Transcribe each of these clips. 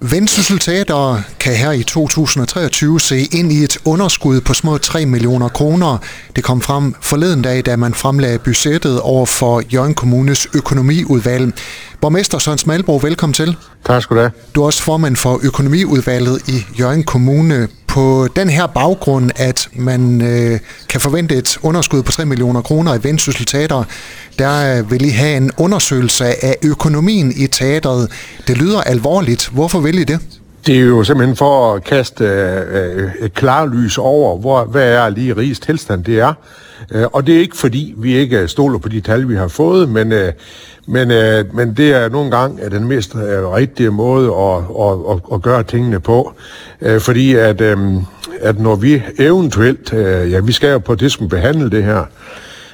Vendsyssel Teater kan her i 2023 se ind i et underskud på små 3 millioner kroner. Det kom frem forleden dag, da man fremlagde budgettet over for Jørgen Kommunes økonomiudvalg. Borgmester Søren Smalbro, velkommen til. Tak skal du have. Du er også formand for økonomiudvalget i Jørgen Kommune. På den her baggrund, at man øh, kan forvente et underskud på 3 millioner kroner i Vendsyssel Teater, der vil I have en undersøgelse af økonomien i teateret. Det lyder alvorligt. Hvorfor vil I det? Det er jo simpelthen for at kaste øh, øh et klarlys over, hvor, hvad er lige rigets tilstand det er. Øh, og det er ikke fordi, vi ikke øh, stoler på de tal, vi har fået, men, øh, men, men det er nogle gange den mest rigtige måde at, at, at, at gøre tingene på. Fordi at, at når vi eventuelt, ja vi skal jo på det, som behandle det her,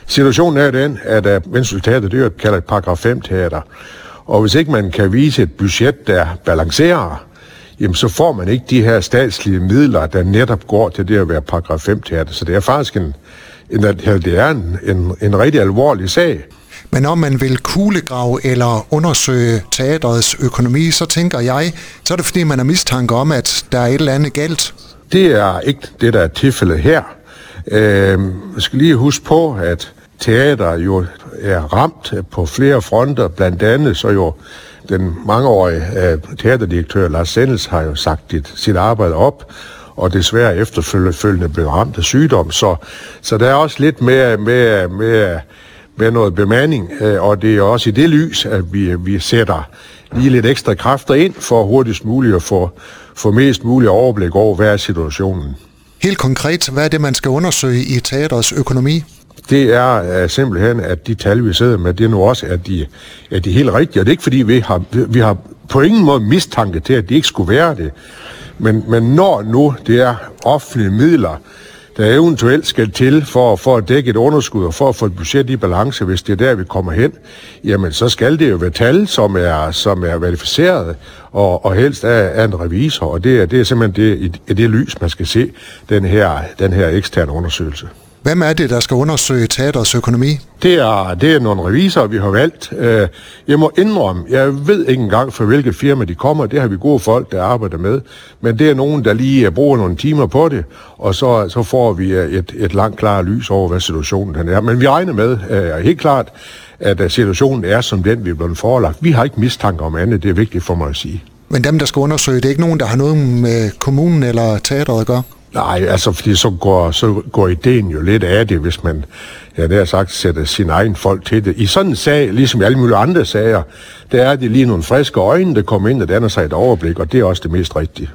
Situationen er den, at uh, resultatet det er jo kaldet et paragraf 5-teater. Og hvis ikke man kan vise et budget, der balancerer, jamen så får man ikke de her statslige midler, der netop går til det at være paragraf 5-teater. Så det er faktisk en, en, det er en, en, en rigtig alvorlig sag. Men om man vil kuglegrave eller undersøge teaterets økonomi, så tænker jeg, så er det fordi, man har mistanke om, at der er et eller andet galt. Det er ikke det, der er tilfældet her. Øh, jeg skal lige huske på, at teater jo er ramt på flere fronter, blandt andet så jo den mangeårige uh, teaterdirektør Lars Sendels har jo sagt dit, sit arbejde op, og desværre efterfølgende blev ramt af sygdom. Så, så der er også lidt mere med, med, med noget bemanding, uh, og det er også i det lys, at vi, vi sætter lige lidt ekstra kræfter ind for hurtigst muligt at få, få mest muligt overblik over, hvad er situationen. Helt konkret, hvad er det, man skal undersøge i teaterets økonomi? Det er uh, simpelthen, at de tal, vi sidder med, det er nu også, at de, er de helt rigtige. Og det er ikke, fordi vi har, vi har på ingen måde mistanke til, at de ikke skulle være det. Men, men når nu det er offentlige midler, der eventuelt skal til for, for at dække et underskud og for at få et budget i balance, hvis det er der, vi kommer hen, jamen så skal det jo være tal, som er, som er verificeret og, og helst af, af en revisor. Og det er, det er simpelthen det, i, i det lys, man skal se den her, den her eksterne undersøgelse. Hvem er det, der skal undersøge teaterets økonomi? Det er, det er nogle revisorer, vi har valgt. Øh, jeg må indrømme, jeg ved ikke engang for hvilket firma de kommer. Det har vi gode folk, der arbejder med. Men det er nogen, der lige bruger nogle timer på det, og så, så får vi øh, et, et langt klart lys over, hvad situationen den er. Men vi regner med, helt klart, at situationen er som den, vi er blevet forelagt. Vi har ikke mistanke om andet, det er vigtigt for mig at sige. Men dem, der skal undersøge, det er ikke nogen, der har noget med kommunen eller teateret at gøre? Nej, altså fordi så går, så går ideen jo lidt af det, hvis man, ja det har sagt, sætter sin egen folk til det. I sådan en sag, ligesom i alle mulige andre sager, der er det lige nogle friske øjne, der kommer ind og danner sig et overblik, og det er også det mest rigtige.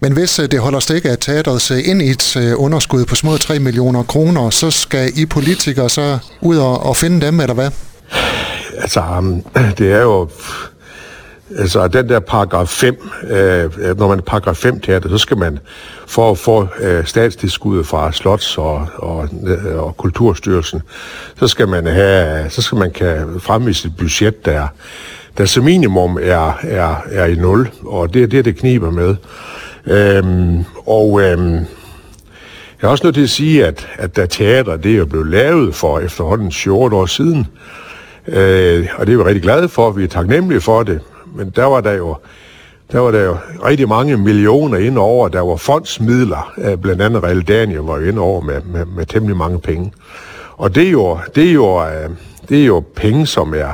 Men hvis øh, det holder stik af teateret se ind i et øh, underskud på små 3 millioner kroner, så skal I politikere så ud og, og finde dem, eller hvad? Altså, det er jo Altså den der paragraf 5, øh, øh, når man er paragraf 5 teater, så skal man for at få øh, statstilskuddet fra Slots og, og, øh, og Kulturstyrelsen, så skal man have, så skal man kan fremvise et budget, der, der som minimum er, er, er i nul, og det er det, det kniber med. Øhm, og øhm, jeg er også nødt til at sige, at, at der teater, det er jo blevet lavet for efterhånden 14 år siden, øh, og det er vi rigtig glade for, vi er taknemmelige for det, men der var der jo der var der jo rigtig mange millioner ind over. Der var fondsmidler, øh, blandt andet Realdania var jo ind over med, med, med temmelig mange penge. Og det er jo, det er jo, øh, det er jo penge, som er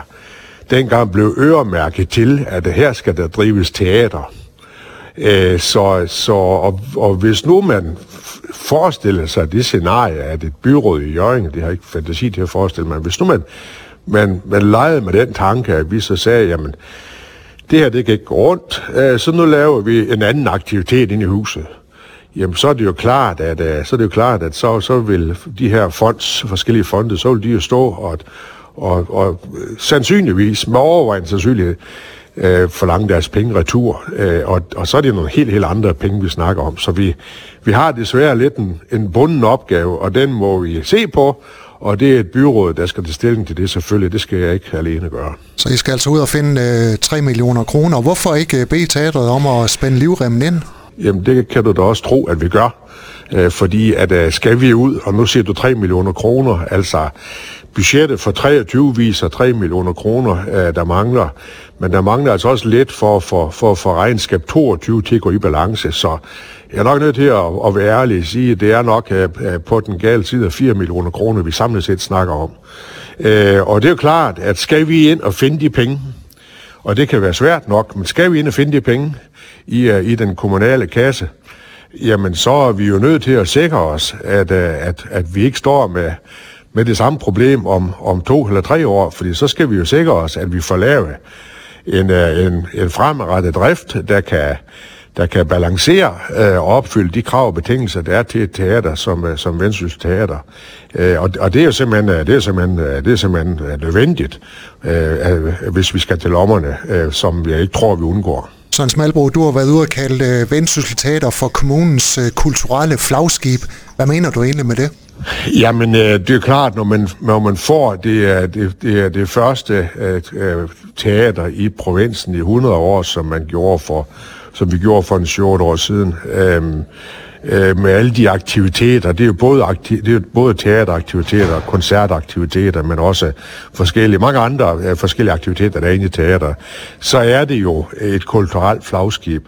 dengang blev øremærket til, at her skal der drives teater. Øh, så, så og, og hvis nu man forestiller sig det scenarie, at et byråd i Jørgen, det har ikke fantasi til at forestille mig, hvis nu man, man, man legede med den tanke, at vi så sagde, jamen, det her det kan ikke gå rundt, øh, så nu laver vi en anden aktivitet inde i huset. Jamen så er det jo klart, at, øh, så er det jo klart, at så, så vil de her fonds, forskellige fonde, så vil de jo stå og, og, og øh, sandsynligvis, med overvejende sandsynlighed, øh, forlange deres penge retur. Øh, og, og så er det nogle helt, helt andre penge, vi snakker om. Så vi, vi har desværre lidt en, en bunden opgave, og den må vi se på, og det er et byråd, der skal tage stilling til det selvfølgelig. Det skal jeg ikke alene gøre. Så I skal altså ud og finde øh, 3 millioner kroner. Hvorfor ikke øh, bede teatret om at spænde livremmen ind? Jamen det kan du da også tro, at vi gør. Øh, fordi at øh, skal vi ud, og nu siger du 3 millioner kroner, altså budgettet for 23 viser 3 millioner kroner, øh, der mangler. Men der mangler altså også lidt for, for, for, for regnskab 22 til at gå i balance. Så jeg er nok nødt til at, at være ærlig og sige, at det er nok øh, øh, på den gale side af 4 millioner kroner, vi samlet set snakker om. Og det er jo klart, at skal vi ind og finde de penge, og det kan være svært nok, men skal vi ind og finde de penge i, i den kommunale kasse, jamen så er vi jo nødt til at sikre os, at, at, at vi ikke står med, med det samme problem om, om to eller tre år, fordi så skal vi jo sikre os, at vi får lavet en, øh, en, en fremadrettet drift, der kan, der kan balancere øh, og opfylde de krav og betingelser, der er til et teater som, øh, som Vendsyssel Teater. Øh, og, og det er jo simpelthen, øh, det er simpelthen, øh, det er simpelthen nødvendigt, øh, hvis vi skal til lommerne, øh, som jeg ikke tror, vi undgår. Søren Smalbro, du har været ude og kalde øh, Vendsyssel Teater for kommunens øh, kulturelle flagskib. Hvad mener du egentlig med det? Jamen, øh, det er klart, når man, når man får det, det, det, det første øh, øh, teater i provinsen i 100 år, som man gjorde for som vi gjorde for en 7 år siden. Øhm, øh, med alle de aktiviteter, det er jo både, akti- det er jo både teateraktiviteter, koncertaktiviteter, men også forskellige, mange andre øh, forskellige aktiviteter, der er inde i teater, så er det jo et kulturelt flagskib.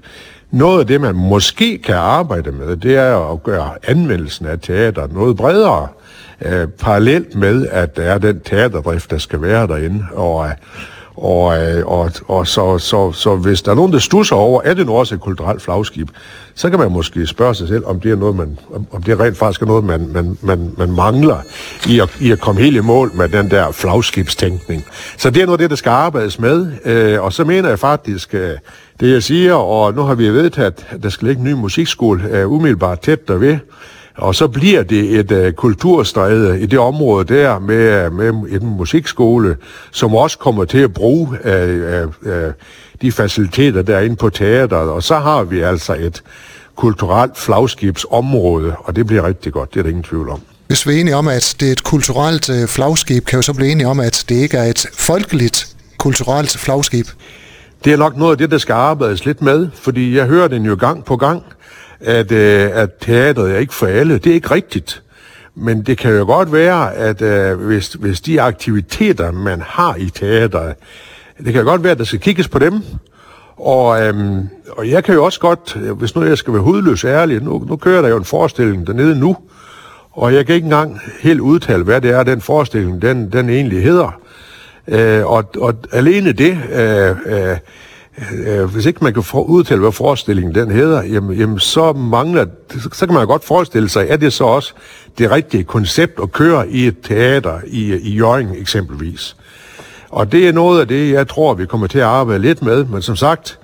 Noget af det, man måske kan arbejde med, det er at gøre anvendelsen af teater noget bredere, øh, parallelt med, at der er den teaterdrift, der skal være derinde, og og, øh, og, og så, så, så hvis der er nogen, der stusser over, er det nu også et kulturelt flagskib, så kan man måske spørge sig selv, om det er noget, man, om det rent faktisk er noget, man, man, man, man mangler i at, i at komme helt i mål med den der flagskibstænkning. Så det er noget af det, der skal arbejdes med, øh, og så mener jeg faktisk, øh, det jeg siger, og nu har vi vedtaget, at der skal ligge en ny musikskole øh, umiddelbart tæt derved, og så bliver det et uh, kulturstræde i det område der med, med en musikskole, som også kommer til at bruge uh, uh, de faciliteter, der er inde på teateret. Og så har vi altså et kulturelt flagskibsområde, og det bliver rigtig godt, det er der ingen tvivl om. Hvis vi er enige om, at det er et kulturelt flagskib, kan vi så blive enige om, at det ikke er et folkeligt kulturelt flagskib? Det er nok noget af det, der skal arbejdes lidt med, fordi jeg hører den jo gang på gang, at, øh, at teateret er ikke for alle. Det er ikke rigtigt. Men det kan jo godt være, at øh, hvis, hvis de aktiviteter, man har i teateret, det kan godt være, at der skal kigges på dem. Og, øhm, og jeg kan jo også godt, hvis nu jeg skal være hudløs ærlig, nu, nu kører der jo en forestilling dernede nu, og jeg kan ikke engang helt udtale, hvad det er, den forestilling, den, den egentlig hedder. Øh, og, og alene det øh, øh, øh, hvis ikke man kan for, udtale, hvad forestillingen den hedder, jamen, jamen så mangler, så kan man godt forestille sig, er det så også det rigtige koncept at køre i et teater i, i Jørgen eksempelvis. Og det er noget af det, jeg tror, vi kommer til at arbejde lidt med, men som sagt,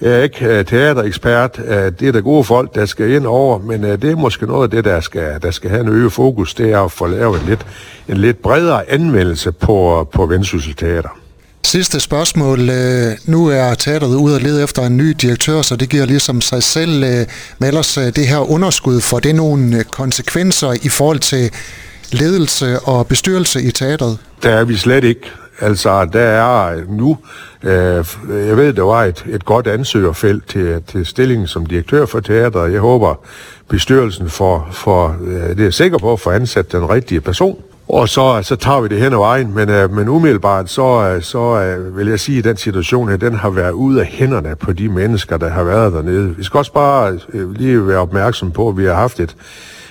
jeg er ikke øh, teaterekspert. Øh, det er der gode folk, der skal ind over, men øh, det er måske noget af det, der skal, der skal have en øget fokus, det er at få lavet en lidt, en lidt bredere anvendelse på, på Vendsyssel Teater. Sidste spørgsmål. Øh, nu er teateret ude og lede efter en ny direktør, så det giver ligesom sig selv. Øh, men med ellers øh, det her underskud, for det nogle konsekvenser i forhold til ledelse og bestyrelse i teateret? Der er vi slet ikke. Altså, der er nu, øh, jeg ved, der var et, et godt ansøgerfelt til, til stillingen som direktør for teateret. Jeg håber, bestyrelsen for, for øh, det er sikker på, at få ansat den rigtige person. Og så, så tager vi det hen ad vejen, men, øh, men umiddelbart så, øh, så øh, vil jeg sige, at den situation her, den har været ude af hænderne på de mennesker, der har været dernede. Vi skal også bare øh, lige være opmærksom på, at vi har haft et,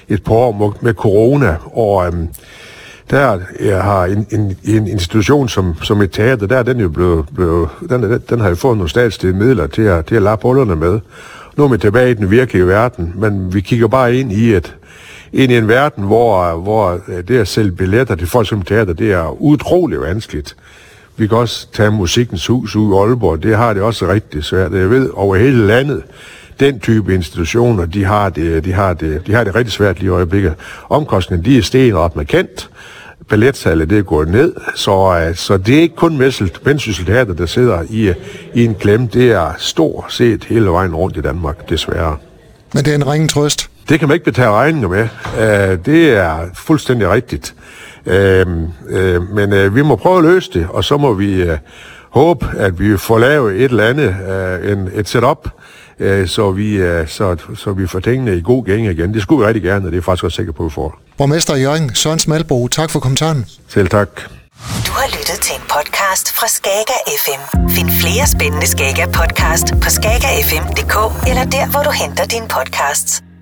et par år med corona, og øh, der jeg har en, en, en institution som, som et teater, der er den jo blevet, blevet den, den har jo fået nogle statslige midler til at, til at lappe hullerne med. Nu er vi tilbage i den virkelige verden, men vi kigger bare ind i at ind i en verden, hvor, hvor øh, det at sælge billetter til folk som teater, det er utrolig vanskeligt. Vi kan også tage Musikkens Hus ud i Aalborg, det har det også rigtig svært. Jeg ved, over hele landet, den type institutioner, de har det, de har det, de har det rigtig svært lige i øjeblikket. Omkostningen, de er steget ret markant. Balletsalget, det er gået ned, så, øh, så det er ikke kun Vendsyssel Teater, der sidder i, i en klem. Det er stort set hele vejen rundt i Danmark, desværre. Men det er en ringen trøst. Det kan man ikke betale regninger med. Uh, det er fuldstændig rigtigt. Uh, uh, men uh, vi må prøve at løse det, og så må vi, uh, håbe, at vi får lavet et eller andet, en, et setup, så, vi, så, så vi får tingene i god gænge igen. Det skulle vi rigtig gerne, og det er faktisk også sikker på, at vi får. Borgmester Jørgen Søren Smalbro, tak for kommentaren. Selv tak. Du har lyttet til en podcast fra Skager FM. Find flere spændende Skager podcast på skagerfm.dk eller der, hvor du henter dine podcasts.